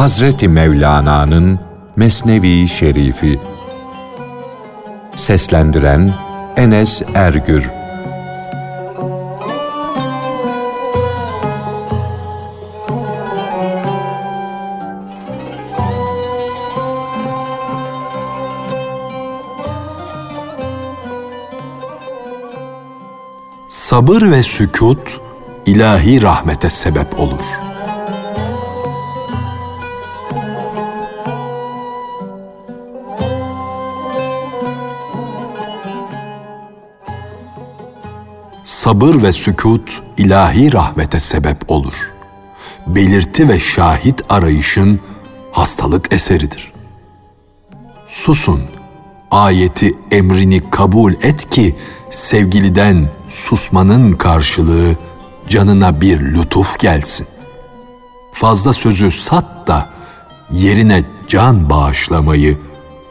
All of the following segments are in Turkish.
Hazreti Mevlana'nın Mesnevi Şerifi Seslendiren Enes Ergür Sabır ve sükut ilahi rahmete sebep olur.'' Sabır ve sükut ilahi rahmete sebep olur. Belirti ve şahit arayışın hastalık eseridir. Susun, ayeti emrini kabul et ki sevgiliden susmanın karşılığı canına bir lütuf gelsin. Fazla sözü sat da yerine can bağışlamayı,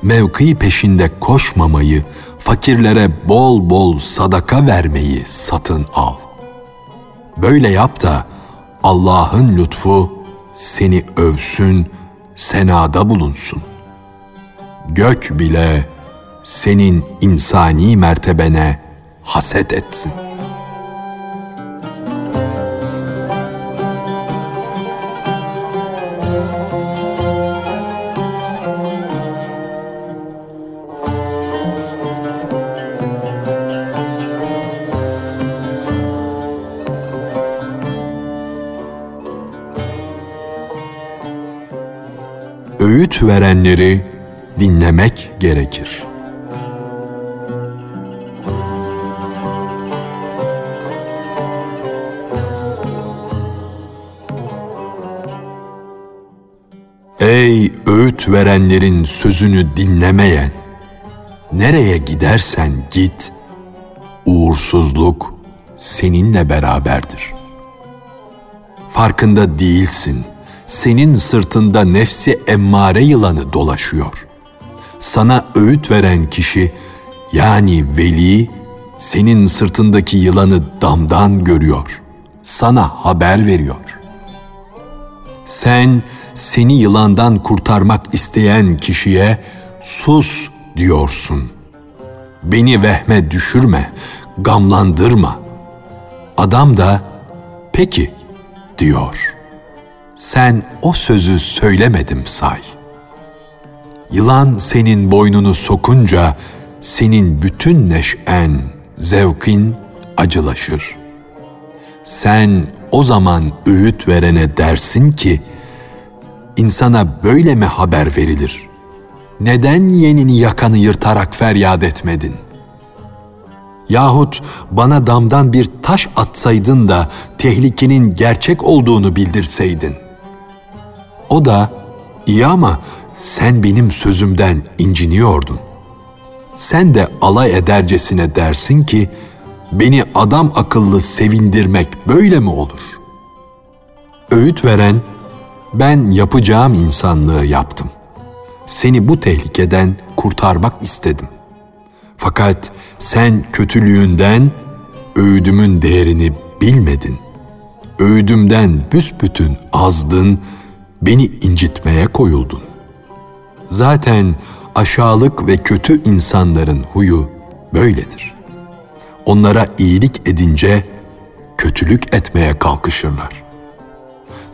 mevki peşinde koşmamayı, fakirlere bol bol sadaka vermeyi satın al. Böyle yap da Allah'ın lütfu seni övsün, senada bulunsun. Gök bile senin insani mertebene haset etsin.'' Verenleri dinlemek gerekir. Ey öğüt verenlerin sözünü dinlemeyen, nereye gidersen git, uğursuzluk seninle beraberdir. Farkında değilsin.'' Senin sırtında nefsi emmare yılanı dolaşıyor. Sana öğüt veren kişi yani veli senin sırtındaki yılanı damdan görüyor. Sana haber veriyor. Sen seni yılandan kurtarmak isteyen kişiye sus diyorsun. Beni vehme düşürme, gamlandırma. Adam da peki diyor.'' Sen o sözü söylemedim say. Yılan senin boynunu sokunca senin bütün neşen, zevkin acılaşır. Sen o zaman öğüt verene dersin ki, insana böyle mi haber verilir? Neden yenini yakanı yırtarak feryat etmedin? Yahut bana damdan bir taş atsaydın da tehlikenin gerçek olduğunu bildirseydin.'' O da iyi ama sen benim sözümden inciniyordun. Sen de alay edercesine dersin ki beni adam akıllı sevindirmek böyle mi olur? Öğüt veren ben yapacağım insanlığı yaptım. Seni bu tehlikeden kurtarmak istedim. Fakat sen kötülüğünden öğüdümün değerini bilmedin. Öğüdümden büsbütün azdın, beni incitmeye koyuldun. Zaten aşağılık ve kötü insanların huyu böyledir. Onlara iyilik edince kötülük etmeye kalkışırlar.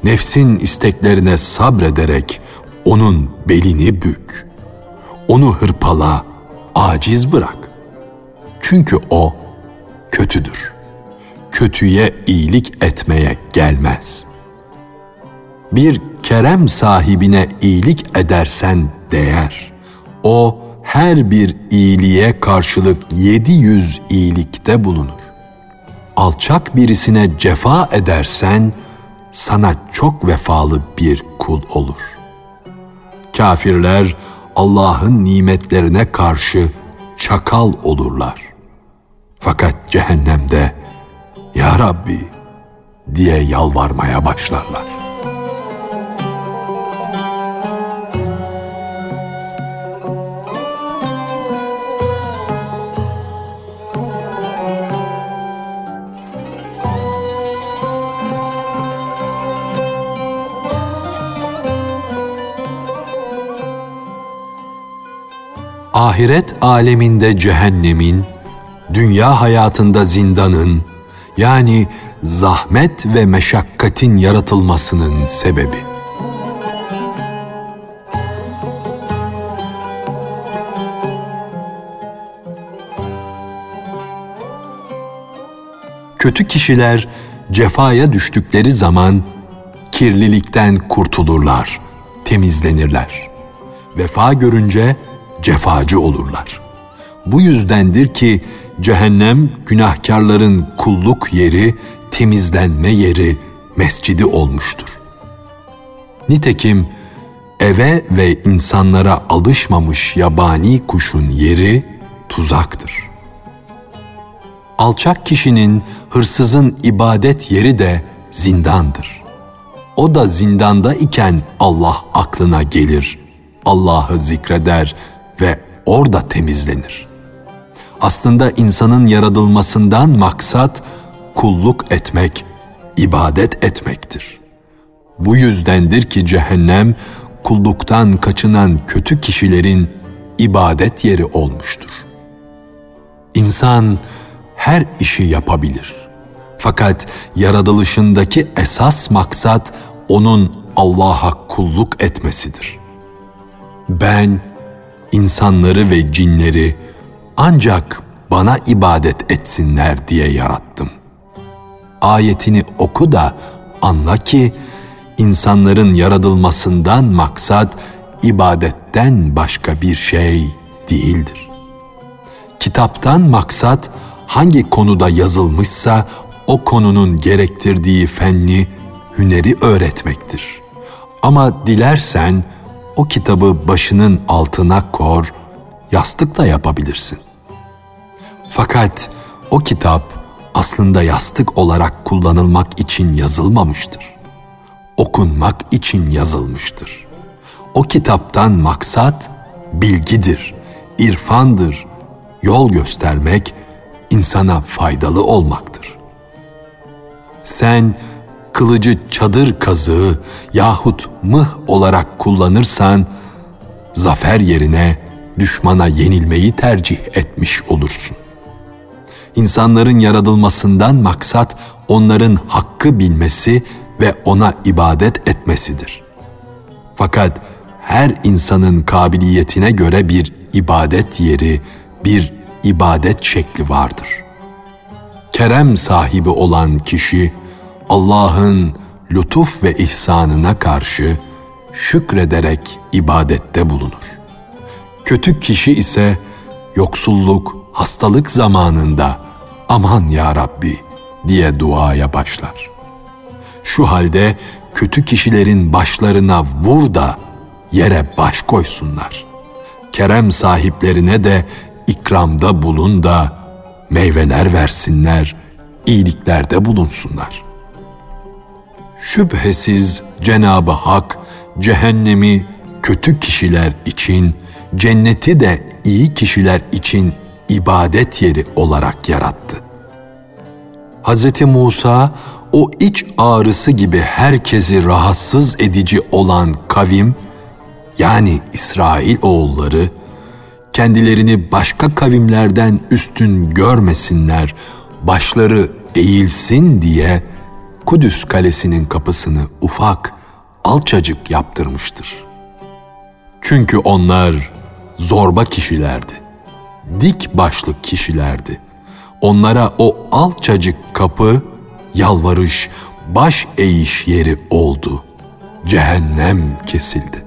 Nefsin isteklerine sabrederek onun belini bük. Onu hırpala, aciz bırak. Çünkü o kötüdür. Kötüye iyilik etmeye gelmez. Bir kerem sahibine iyilik edersen değer. O her bir iyiliğe karşılık yedi yüz iyilikte bulunur. Alçak birisine cefa edersen sana çok vefalı bir kul olur. Kafirler Allah'ın nimetlerine karşı çakal olurlar. Fakat cehennemde Ya Rabbi diye yalvarmaya başlarlar. Ahiret aleminde cehennemin, dünya hayatında zindanın, yani zahmet ve meşakkatin yaratılmasının sebebi. Kötü kişiler cefaya düştükleri zaman kirlilikten kurtulurlar, temizlenirler. Vefa görünce cefacı olurlar. Bu yüzdendir ki cehennem günahkarların kulluk yeri, temizlenme yeri, mescidi olmuştur. Nitekim eve ve insanlara alışmamış yabani kuşun yeri tuzaktır. Alçak kişinin, hırsızın ibadet yeri de zindandır. O da zindanda iken Allah aklına gelir, Allah'ı zikreder ve orada temizlenir. Aslında insanın yaratılmasından maksat kulluk etmek, ibadet etmektir. Bu yüzdendir ki cehennem kulluktan kaçınan kötü kişilerin ibadet yeri olmuştur. İnsan her işi yapabilir. Fakat yaratılışındaki esas maksat onun Allah'a kulluk etmesidir. Ben insanları ve cinleri ancak bana ibadet etsinler diye yarattım. Ayetini oku da anla ki insanların yaratılmasından maksat ibadetten başka bir şey değildir. Kitaptan maksat hangi konuda yazılmışsa o konunun gerektirdiği fenni, hüneri öğretmektir. Ama dilersen o kitabı başının altına kor, yastık da yapabilirsin. Fakat o kitap aslında yastık olarak kullanılmak için yazılmamıştır. Okunmak için yazılmıştır. O kitaptan maksat bilgidir, irfandır, yol göstermek, insana faydalı olmaktır. Sen kılıcı çadır kazığı yahut mıh olarak kullanırsan, zafer yerine düşmana yenilmeyi tercih etmiş olursun. İnsanların yaratılmasından maksat onların hakkı bilmesi ve ona ibadet etmesidir. Fakat her insanın kabiliyetine göre bir ibadet yeri, bir ibadet şekli vardır. Kerem sahibi olan kişi Allah'ın lütuf ve ihsanına karşı şükrederek ibadette bulunur. Kötü kişi ise yoksulluk, hastalık zamanında aman ya Rabbi diye duaya başlar. Şu halde kötü kişilerin başlarına vur da yere baş koysunlar. Kerem sahiplerine de ikramda bulun da meyveler versinler, iyiliklerde bulunsunlar. Şüphesiz Cenabı Hak cehennemi kötü kişiler için, cenneti de iyi kişiler için ibadet yeri olarak yarattı. Hz. Musa o iç ağrısı gibi herkesi rahatsız edici olan kavim yani İsrail oğulları kendilerini başka kavimlerden üstün görmesinler, başları eğilsin diye Kudüs kalesinin kapısını ufak, alçacık yaptırmıştır. Çünkü onlar zorba kişilerdi. Dik başlı kişilerdi. Onlara o alçacık kapı yalvarış, baş eğiş yeri oldu. Cehennem kesildi.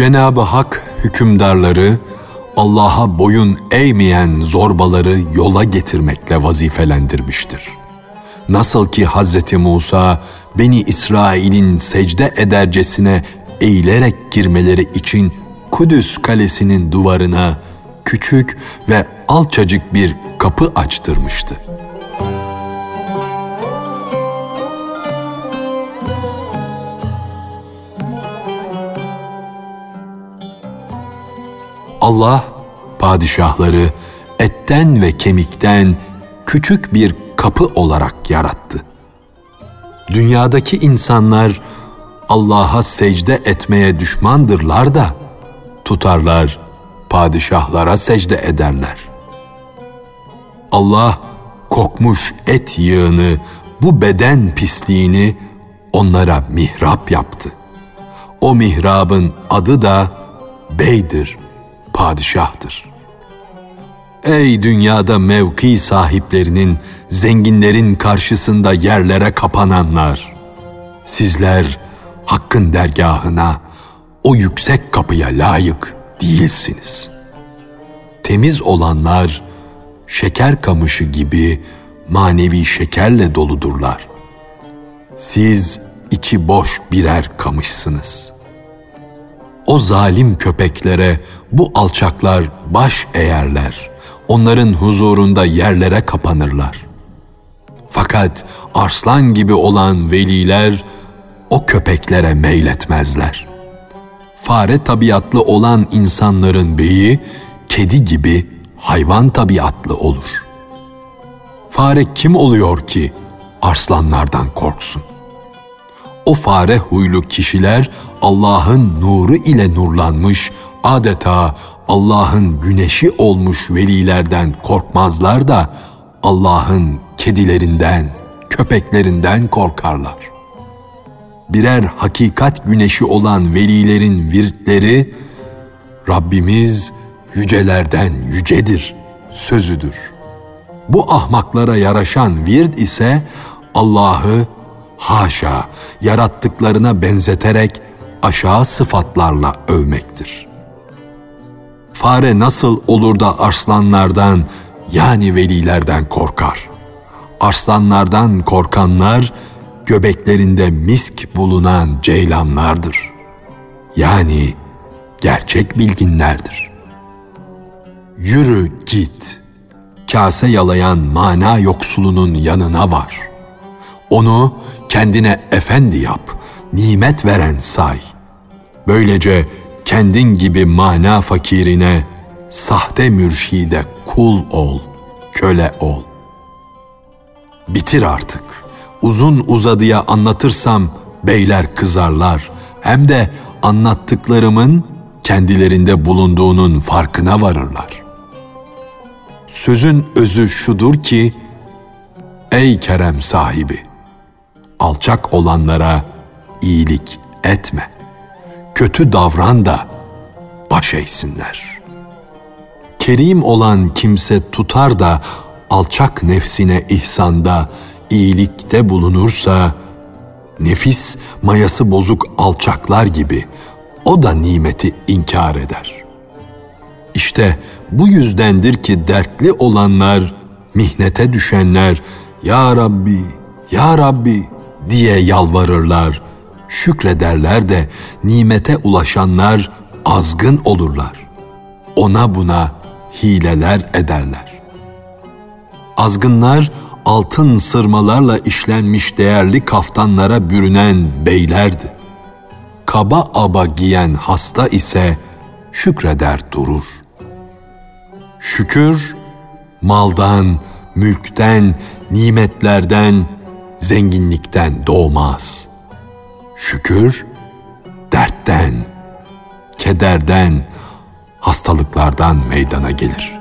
Cenabı Hak hükümdarları Allah'a boyun eğmeyen zorbaları yola getirmekle vazifelendirmiştir. Nasıl ki Hz. Musa Beni İsrail'in secde edercesine eğilerek girmeleri için Kudüs kalesinin duvarına küçük ve alçacık bir kapı açtırmıştı. Allah padişahları etten ve kemikten küçük bir kapı olarak yarattı. Dünyadaki insanlar Allah'a secde etmeye düşmandırlar da tutarlar padişahlara secde ederler. Allah kokmuş et yığını, bu beden pisliğini onlara mihrap yaptı. O mihrabın adı da beydir, padişahtır. Ey dünyada mevki sahiplerinin, zenginlerin karşısında yerlere kapananlar! Sizler hakkın dergahına, o yüksek kapıya layık değilsiniz. Temiz olanlar, şeker kamışı gibi manevi şekerle doludurlar. Siz içi boş birer kamışsınız. O zalim köpeklere bu alçaklar baş eğerler. Onların huzurunda yerlere kapanırlar. Fakat arslan gibi olan veliler o köpeklere meyletmezler. Fare tabiatlı olan insanların beyi kedi gibi hayvan tabiatlı olur. Fare kim oluyor ki arslanlardan korksun? O fare huylu kişiler Allah'ın nuru ile nurlanmış, adeta Allah'ın güneşi olmuş velilerden korkmazlar da Allah'ın kedilerinden, köpeklerinden korkarlar. Birer hakikat güneşi olan velilerin virtleri Rabbimiz yücelerden yücedir sözüdür. Bu ahmaklara yaraşan vird ise Allah'ı haşa yarattıklarına benzeterek aşağı sıfatlarla övmektir. Fare nasıl olur da arslanlardan yani velilerden korkar? Arslanlardan korkanlar göbeklerinde misk bulunan ceylanlardır. Yani gerçek bilginlerdir yürü git. Kase yalayan mana yoksulunun yanına var. Onu kendine efendi yap, nimet veren say. Böylece kendin gibi mana fakirine, sahte mürşide kul ol, köle ol. Bitir artık. Uzun uzadıya anlatırsam beyler kızarlar. Hem de anlattıklarımın kendilerinde bulunduğunun farkına varırlar. Sözün özü şudur ki, Ey kerem sahibi! Alçak olanlara iyilik etme. Kötü davran da baş eğsinler. Kerim olan kimse tutar da alçak nefsine ihsanda, iyilikte bulunursa, nefis mayası bozuk alçaklar gibi o da nimeti inkar eder. İşte bu yüzdendir ki dertli olanlar, mihnete düşenler, Ya Rabbi, Ya Rabbi diye yalvarırlar. Şükrederler de nimete ulaşanlar azgın olurlar. Ona buna hileler ederler. Azgınlar altın sırmalarla işlenmiş değerli kaftanlara bürünen beylerdi. Kaba aba giyen hasta ise şükreder durur. Şükür maldan, mülkten, nimetlerden, zenginlikten doğmaz. Şükür dertten, kederden, hastalıklardan meydana gelir.''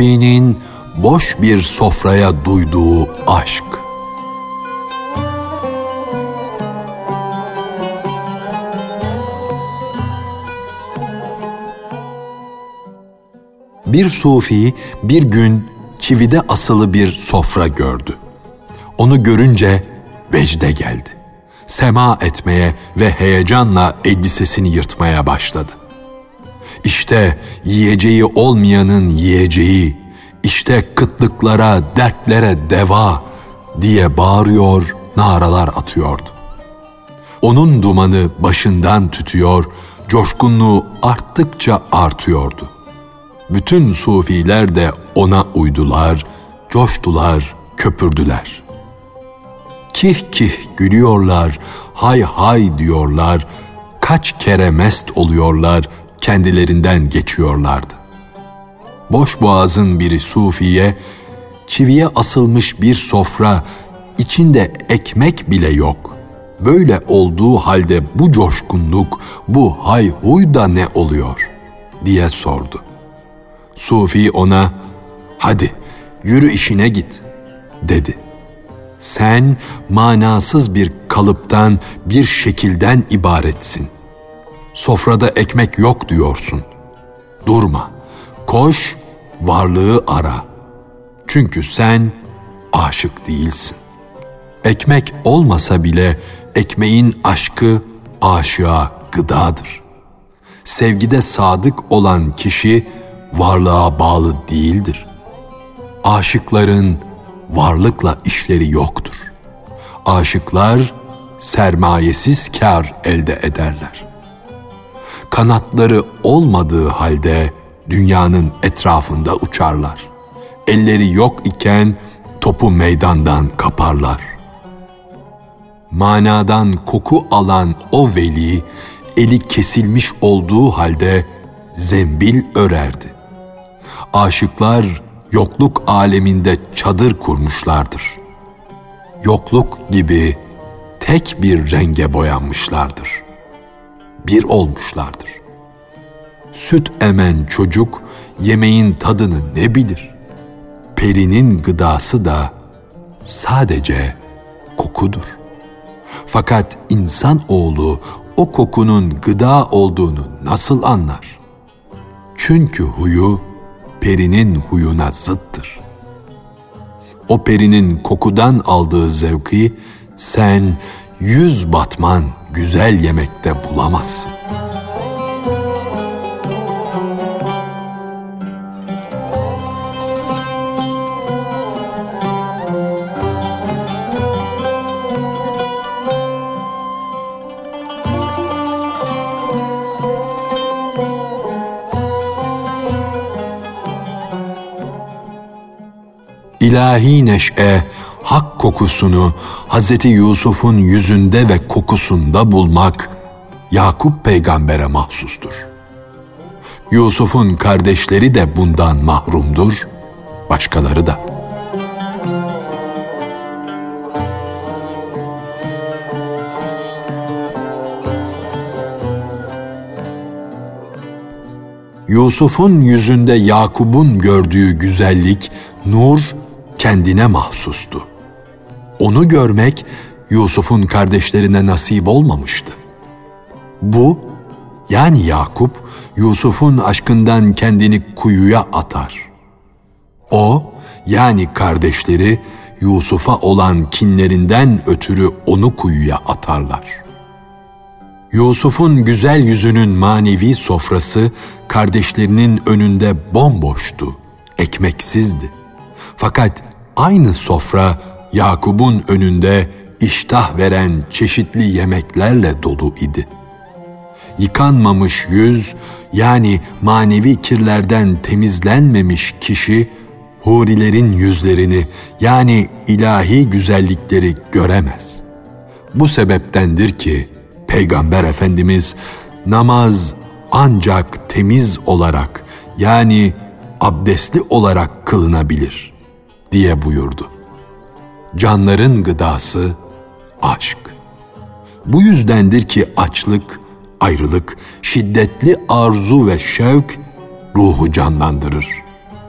Sufi'nin boş bir sofraya duyduğu aşk. Bir sufi bir gün çivide asılı bir sofra gördü. Onu görünce vecde geldi. Sema etmeye ve heyecanla elbisesini yırtmaya başladı. İşte yiyeceği olmayanın yiyeceği, işte kıtlıklara, dertlere deva diye bağırıyor, naralar atıyordu. Onun dumanı başından tütüyor, coşkunluğu arttıkça artıyordu. Bütün sufiler de ona uydular, coştular, köpürdüler. Kih kih gülüyorlar, hay hay diyorlar, kaç kere mest oluyorlar, kendilerinden geçiyorlardı. Boş boğazın biri sufiye, çiviye asılmış bir sofra, içinde ekmek bile yok. Böyle olduğu halde bu coşkunluk, bu hayhuy da ne oluyor? diye sordu. Sufi ona, hadi yürü işine git dedi. Sen manasız bir kalıptan, bir şekilden ibaretsin. Sofrada ekmek yok diyorsun. Durma, koş, varlığı ara. Çünkü sen aşık değilsin. Ekmek olmasa bile ekmeğin aşkı aşığa gıdadır. Sevgide sadık olan kişi varlığa bağlı değildir. Aşıkların varlıkla işleri yoktur. Aşıklar sermayesiz kar elde ederler. Kanatları olmadığı halde dünyanın etrafında uçarlar. Elleri yok iken topu meydandan kaparlar. Manadan koku alan o veli eli kesilmiş olduğu halde zembil örerdi. Aşıklar yokluk aleminde çadır kurmuşlardır. Yokluk gibi tek bir renge boyanmışlardır. Bir olmuşlardır. Süt emen çocuk yemeğin tadını ne bilir? Perinin gıdası da sadece kokudur. Fakat insan oğlu o kokunun gıda olduğunu nasıl anlar? Çünkü huyu perinin huyuna zıttır. O perinin kokudan aldığı zevki sen yüz batman güzel yemekte bulamazsın. İlahi neşe, hak kokusunu Hz. Yusuf'un yüzünde ve kokusunda bulmak Yakup peygambere mahsustur. Yusuf'un kardeşleri de bundan mahrumdur, başkaları da. Yusuf'un yüzünde Yakup'un gördüğü güzellik, nur kendine mahsustu. Onu görmek Yusuf'un kardeşlerine nasip olmamıştı. Bu yani Yakup Yusuf'un aşkından kendini kuyuya atar. O yani kardeşleri Yusuf'a olan kinlerinden ötürü onu kuyuya atarlar. Yusuf'un güzel yüzünün manevi sofrası kardeşlerinin önünde bomboştu, ekmeksizdi. Fakat aynı sofra Yakup'un önünde iştah veren çeşitli yemeklerle dolu idi. Yıkanmamış yüz yani manevi kirlerden temizlenmemiş kişi hurilerin yüzlerini yani ilahi güzellikleri göremez. Bu sebeptendir ki Peygamber Efendimiz namaz ancak temiz olarak yani abdestli olarak kılınabilir diye buyurdu. Canların gıdası aşk. Bu yüzdendir ki açlık, ayrılık, şiddetli arzu ve şevk ruhu canlandırır,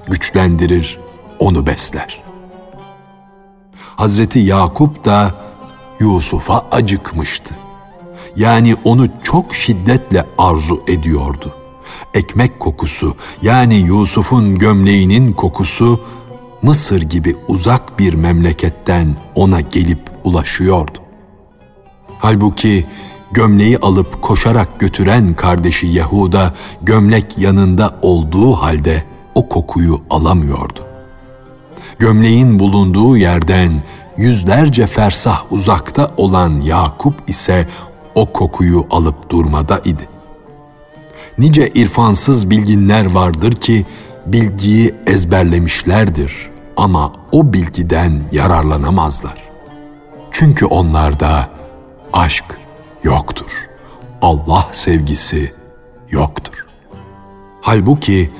güçlendirir, onu besler. Hazreti Yakup da Yusuf'a acıkmıştı. Yani onu çok şiddetle arzu ediyordu. Ekmek kokusu yani Yusuf'un gömleğinin kokusu Mısır gibi uzak bir memleketten ona gelip ulaşıyordu. Halbuki gömleği alıp koşarak götüren kardeşi Yahuda gömlek yanında olduğu halde o kokuyu alamıyordu. Gömleğin bulunduğu yerden yüzlerce fersah uzakta olan Yakup ise o kokuyu alıp durmada idi. Nice irfansız bilginler vardır ki bilgiyi ezberlemişlerdir ama o bilgiden yararlanamazlar. Çünkü onlarda aşk yoktur. Allah sevgisi yoktur. Halbuki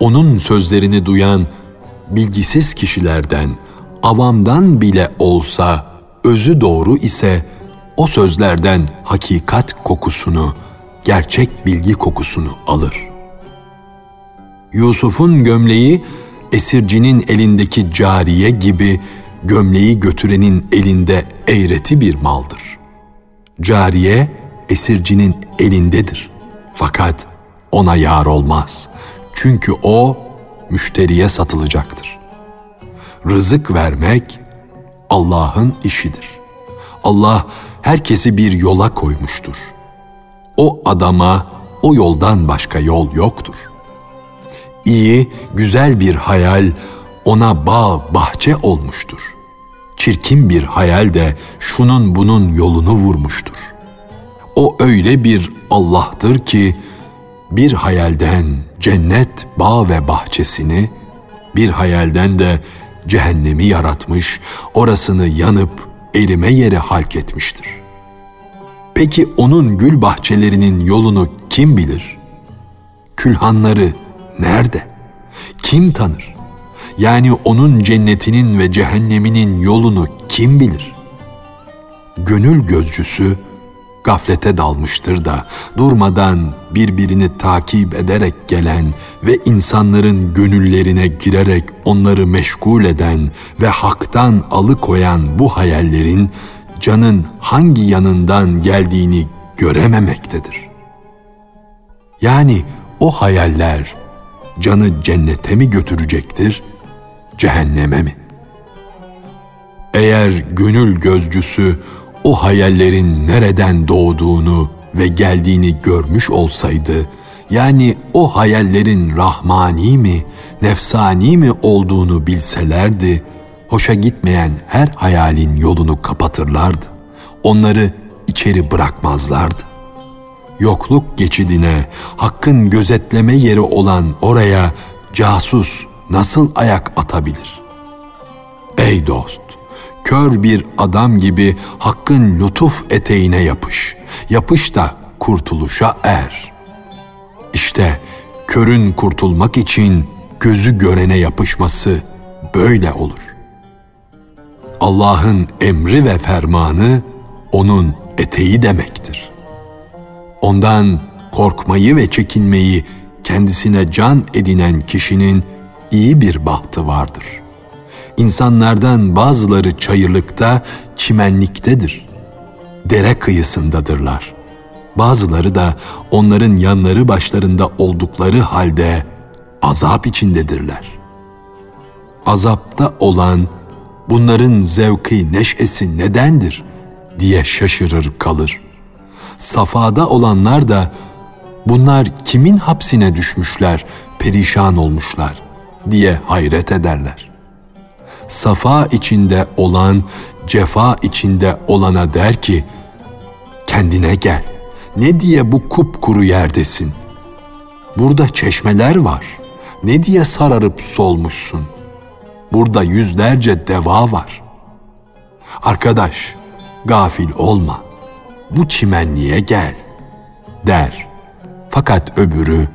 onun sözlerini duyan bilgisiz kişilerden, avamdan bile olsa özü doğru ise o sözlerden hakikat kokusunu, gerçek bilgi kokusunu alır. Yusuf'un gömleği esircinin elindeki cariye gibi gömleği götürenin elinde eğreti bir maldır. Cariye esircinin elindedir. Fakat ona yar olmaz. Çünkü o müşteriye satılacaktır. Rızık vermek Allah'ın işidir. Allah herkesi bir yola koymuştur. O adama o yoldan başka yol yoktur. İyi, güzel bir hayal ona bağ, bahçe olmuştur. Çirkin bir hayal de şunun bunun yolunu vurmuştur. O öyle bir Allah'tır ki bir hayalden cennet bağ ve bahçesini, bir hayalden de cehennemi yaratmış, orasını yanıp erime yeri halk etmiştir. Peki onun gül bahçelerinin yolunu kim bilir? Külhanları nerede? Kim tanır? Yani onun cennetinin ve cehenneminin yolunu kim bilir? Gönül gözcüsü gaflete dalmıştır da durmadan birbirini takip ederek gelen ve insanların gönüllerine girerek onları meşgul eden ve haktan alıkoyan bu hayallerin canın hangi yanından geldiğini görememektedir. Yani o hayaller canı cennete mi götürecektir, cehenneme mi? Eğer gönül gözcüsü o hayallerin nereden doğduğunu ve geldiğini görmüş olsaydı, yani o hayallerin rahmani mi, nefsani mi olduğunu bilselerdi, hoşa gitmeyen her hayalin yolunu kapatırlardı. Onları içeri bırakmazlardı. Yokluk geçidine, hakkın gözetleme yeri olan oraya casus nasıl ayak atabilir? Ey dost! kör bir adam gibi hakkın lütuf eteğine yapış. Yapış da kurtuluşa er. İşte körün kurtulmak için gözü görene yapışması böyle olur. Allah'ın emri ve fermanı onun eteği demektir. Ondan korkmayı ve çekinmeyi kendisine can edinen kişinin iyi bir bahtı vardır.'' İnsanlardan bazıları çayırlıkta, çimenliktedir. Dere kıyısındadırlar. Bazıları da onların yanları başlarında oldukları halde azap içindedirler. Azapta olan bunların zevki neşesi nedendir diye şaşırır kalır. Safada olanlar da bunlar kimin hapsine düşmüşler, perişan olmuşlar diye hayret ederler safa içinde olan cefa içinde olana der ki, kendine gel, ne diye bu kupkuru yerdesin? Burada çeşmeler var, ne diye sararıp solmuşsun? Burada yüzlerce deva var. Arkadaş, gafil olma, bu çimenliğe gel, der. Fakat öbürü,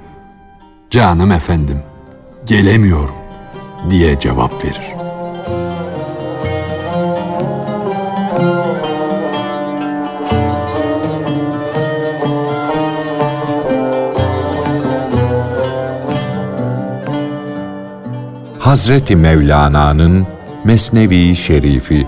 canım efendim, gelemiyorum diye cevap verir. Hazreti Mevlana'nın Mesnevi Şerifi